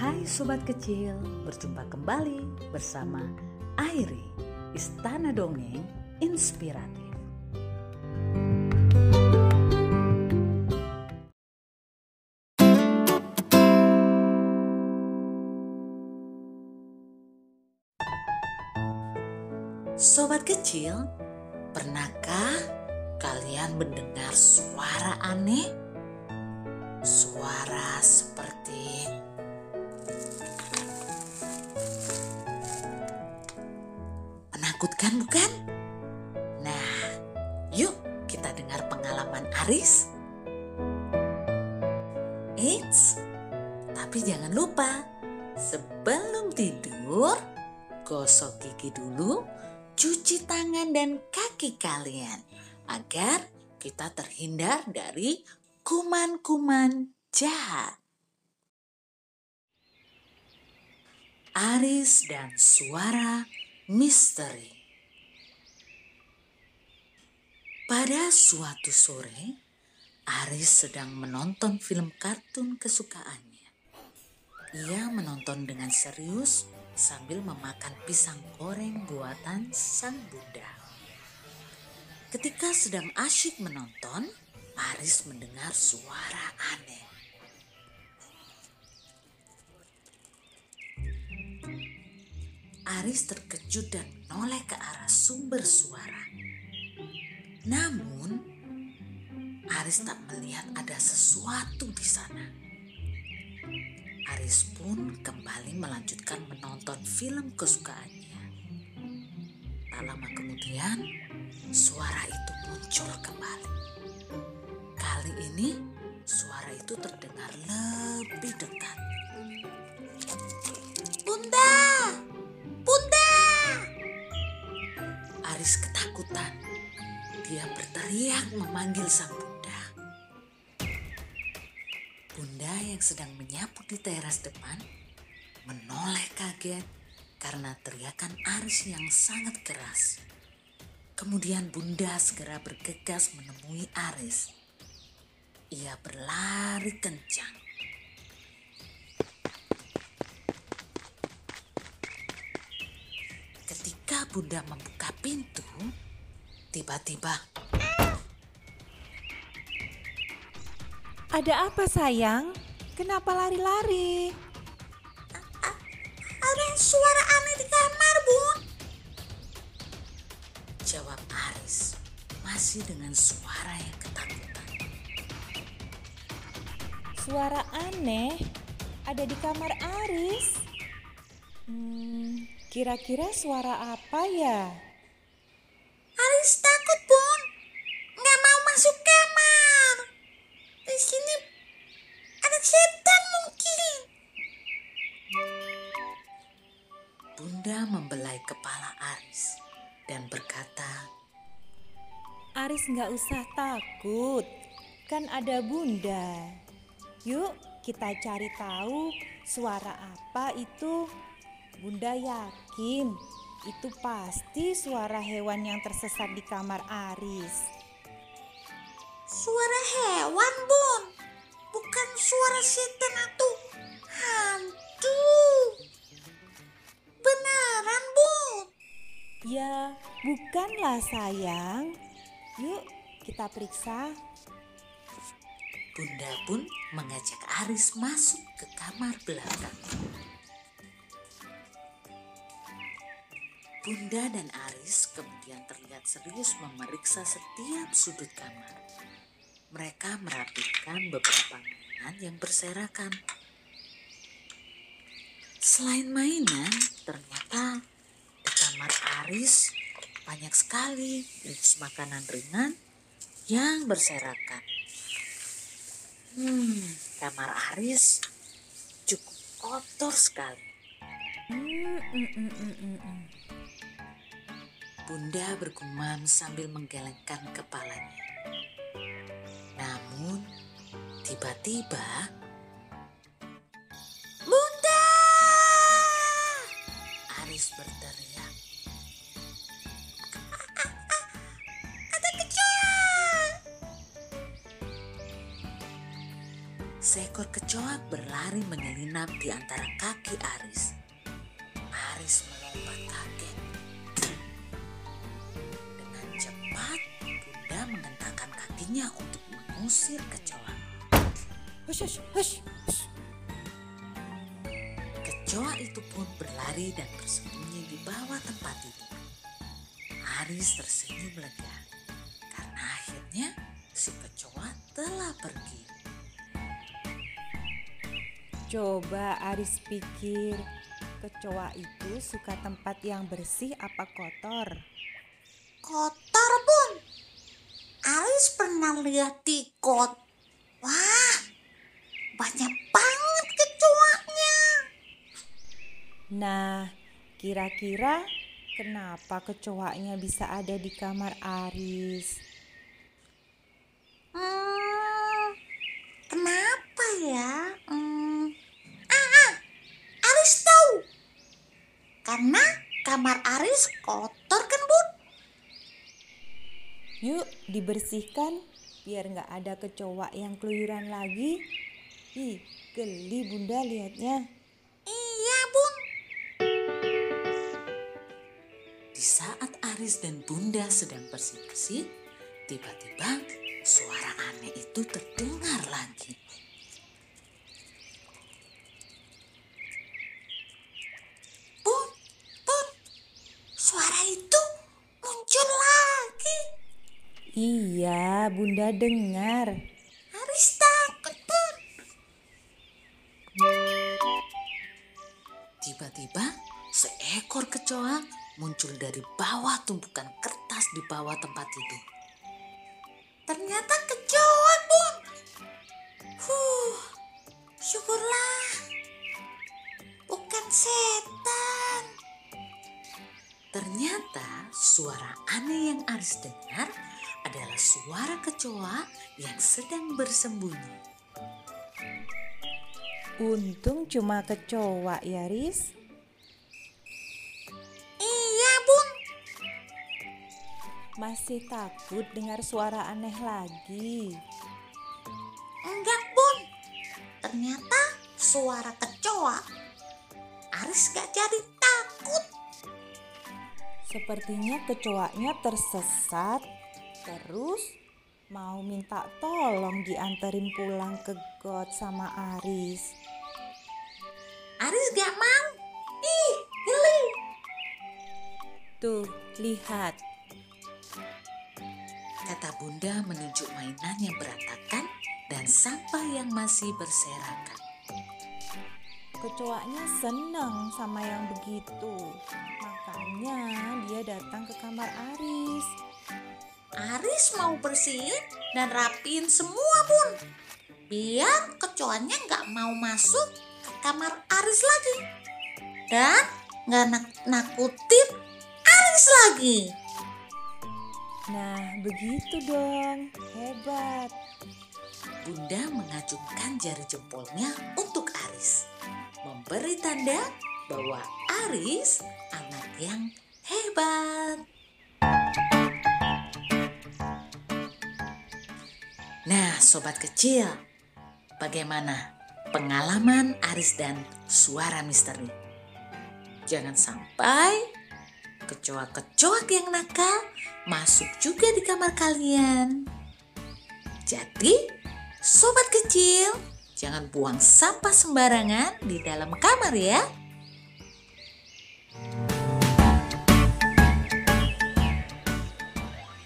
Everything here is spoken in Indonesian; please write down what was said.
Hai sobat kecil, berjumpa kembali bersama Airi, Istana Dongeng Inspiratif. Sobat kecil, pernahkah kalian mendengar suara aneh? Suara seperti pengalaman Aris. Eits, tapi jangan lupa sebelum tidur gosok gigi dulu, cuci tangan dan kaki kalian agar kita terhindar dari kuman-kuman jahat. Aris dan suara misteri. Pada suatu sore, Aris sedang menonton film kartun kesukaannya. Ia menonton dengan serius sambil memakan pisang goreng buatan sang bunda. Ketika sedang asyik menonton, Aris mendengar suara aneh. Aris terkejut dan menoleh ke arah sumber suara. Namun, Aris tak melihat ada sesuatu di sana. Aris pun kembali melanjutkan menonton film kesukaannya. Tak lama kemudian, suara itu muncul kembali. Kali ini, suara itu terdengar lebih dekat. Dia berteriak memanggil sang bunda. Bunda yang sedang menyapu di teras depan menoleh kaget karena teriakan Aris yang sangat keras. Kemudian Bunda segera bergegas menemui Aris. Ia berlari kencang. Ketika Bunda membuka pintu, tiba-tiba Ada apa sayang? Kenapa lari-lari? Ada suara aneh di kamar, Bun. jawab Aris masih dengan suara yang ketakutan. Suara aneh ada di kamar Aris. Hmm, kira-kira suara apa ya? Aris takut, Bun. Nggak mau masuk kamar. Di sini ada setan mungkin. Bunda membelai kepala Aris dan berkata, Aris nggak usah takut, kan ada bunda. Yuk kita cari tahu suara apa itu. Bunda yakin itu pasti suara hewan yang tersesat di kamar Aris. Suara hewan, Bun. Bukan suara setan atau hantu. Beneran, Bun. Ya, bukanlah sayang. Yuk kita periksa. Bunda pun mengajak Aris masuk ke kamar belakang. Bunda dan Aris kemudian terlihat serius memeriksa setiap sudut kamar. Mereka merapikan beberapa mainan yang berserakan. Selain mainan, ternyata di kamar Aris banyak sekali jenis makanan ringan yang berserakan. Hmm, kamar Aris cukup kotor sekali. Mm, mm, mm, mm, mm. Bunda bergumam sambil menggelengkan kepalanya. Namun, tiba-tiba Bunda! Aris berteriak. Ada kecoa! seekor kecoa berlari menyelinap di antara kaki Aris. Aris melompat kaget. Kakinya untuk mengusir kecoa. Hush, hush, hush, hush. Kecoa itu pun berlari dan bersembunyi di bawah tempat itu. Aris tersenyum lega karena akhirnya si kecoa telah pergi. Coba Aris pikir, kecoa itu suka tempat yang bersih apa kotor? Kotor, pernah lihat tikot. Wah, banyak banget kecoanya. Nah, kira-kira kenapa kecoanya bisa ada di kamar Aris? Hmm, kenapa ya? Hmm, ah, ah, Aris tahu. Karena kamar Aris kotor? Yuk dibersihkan biar nggak ada kecoa yang keluyuran lagi. Ih, geli bunda liatnya. Iya, Bun. Di saat Aris dan Bunda sedang bersih-bersih, tiba-tiba suara aneh itu terdengar lagi. Bun, Bun. Suara itu muncul lagi. Iya, bunda dengar. Aris takut. Tiba-tiba seekor kecoa muncul dari bawah tumpukan kertas di bawah tempat tidur. Ternyata kecoa, Bun. Huh, syukurlah. Bukan setan. Ternyata suara aneh yang Aris dengar adalah suara kecoa yang sedang bersembunyi. Untung cuma kecoa ya, Riz. Iya, Bun. Masih takut dengar suara aneh lagi. Enggak, Bun. Ternyata suara kecoa. Aris gak jadi takut. Sepertinya kecoanya tersesat, terus mau minta tolong dianterin pulang ke got sama Aris. Aris gak mau. Ih, geli. Tuh, lihat. Kata Bunda menunjuk mainan yang berantakan dan sampah yang masih berserakan. Kecoanya seneng sama yang begitu. Makanya dia datang ke kamar Aris. Aris mau bersihin dan rapiin semua, Bun. Biar kecoanya gak mau masuk ke kamar Aris lagi. Dan gak nak- nakutin Aris lagi. Nah, begitu dong. Hebat. Bunda mengacungkan jari jempolnya untuk Aris. Memberi tanda bahwa Aris anak yang hebat. Nah, sobat kecil, bagaimana pengalaman Aris dan suara misteri? Jangan sampai kecoa-kecoa yang nakal masuk juga di kamar kalian. Jadi, sobat kecil, jangan buang sampah sembarangan di dalam kamar ya.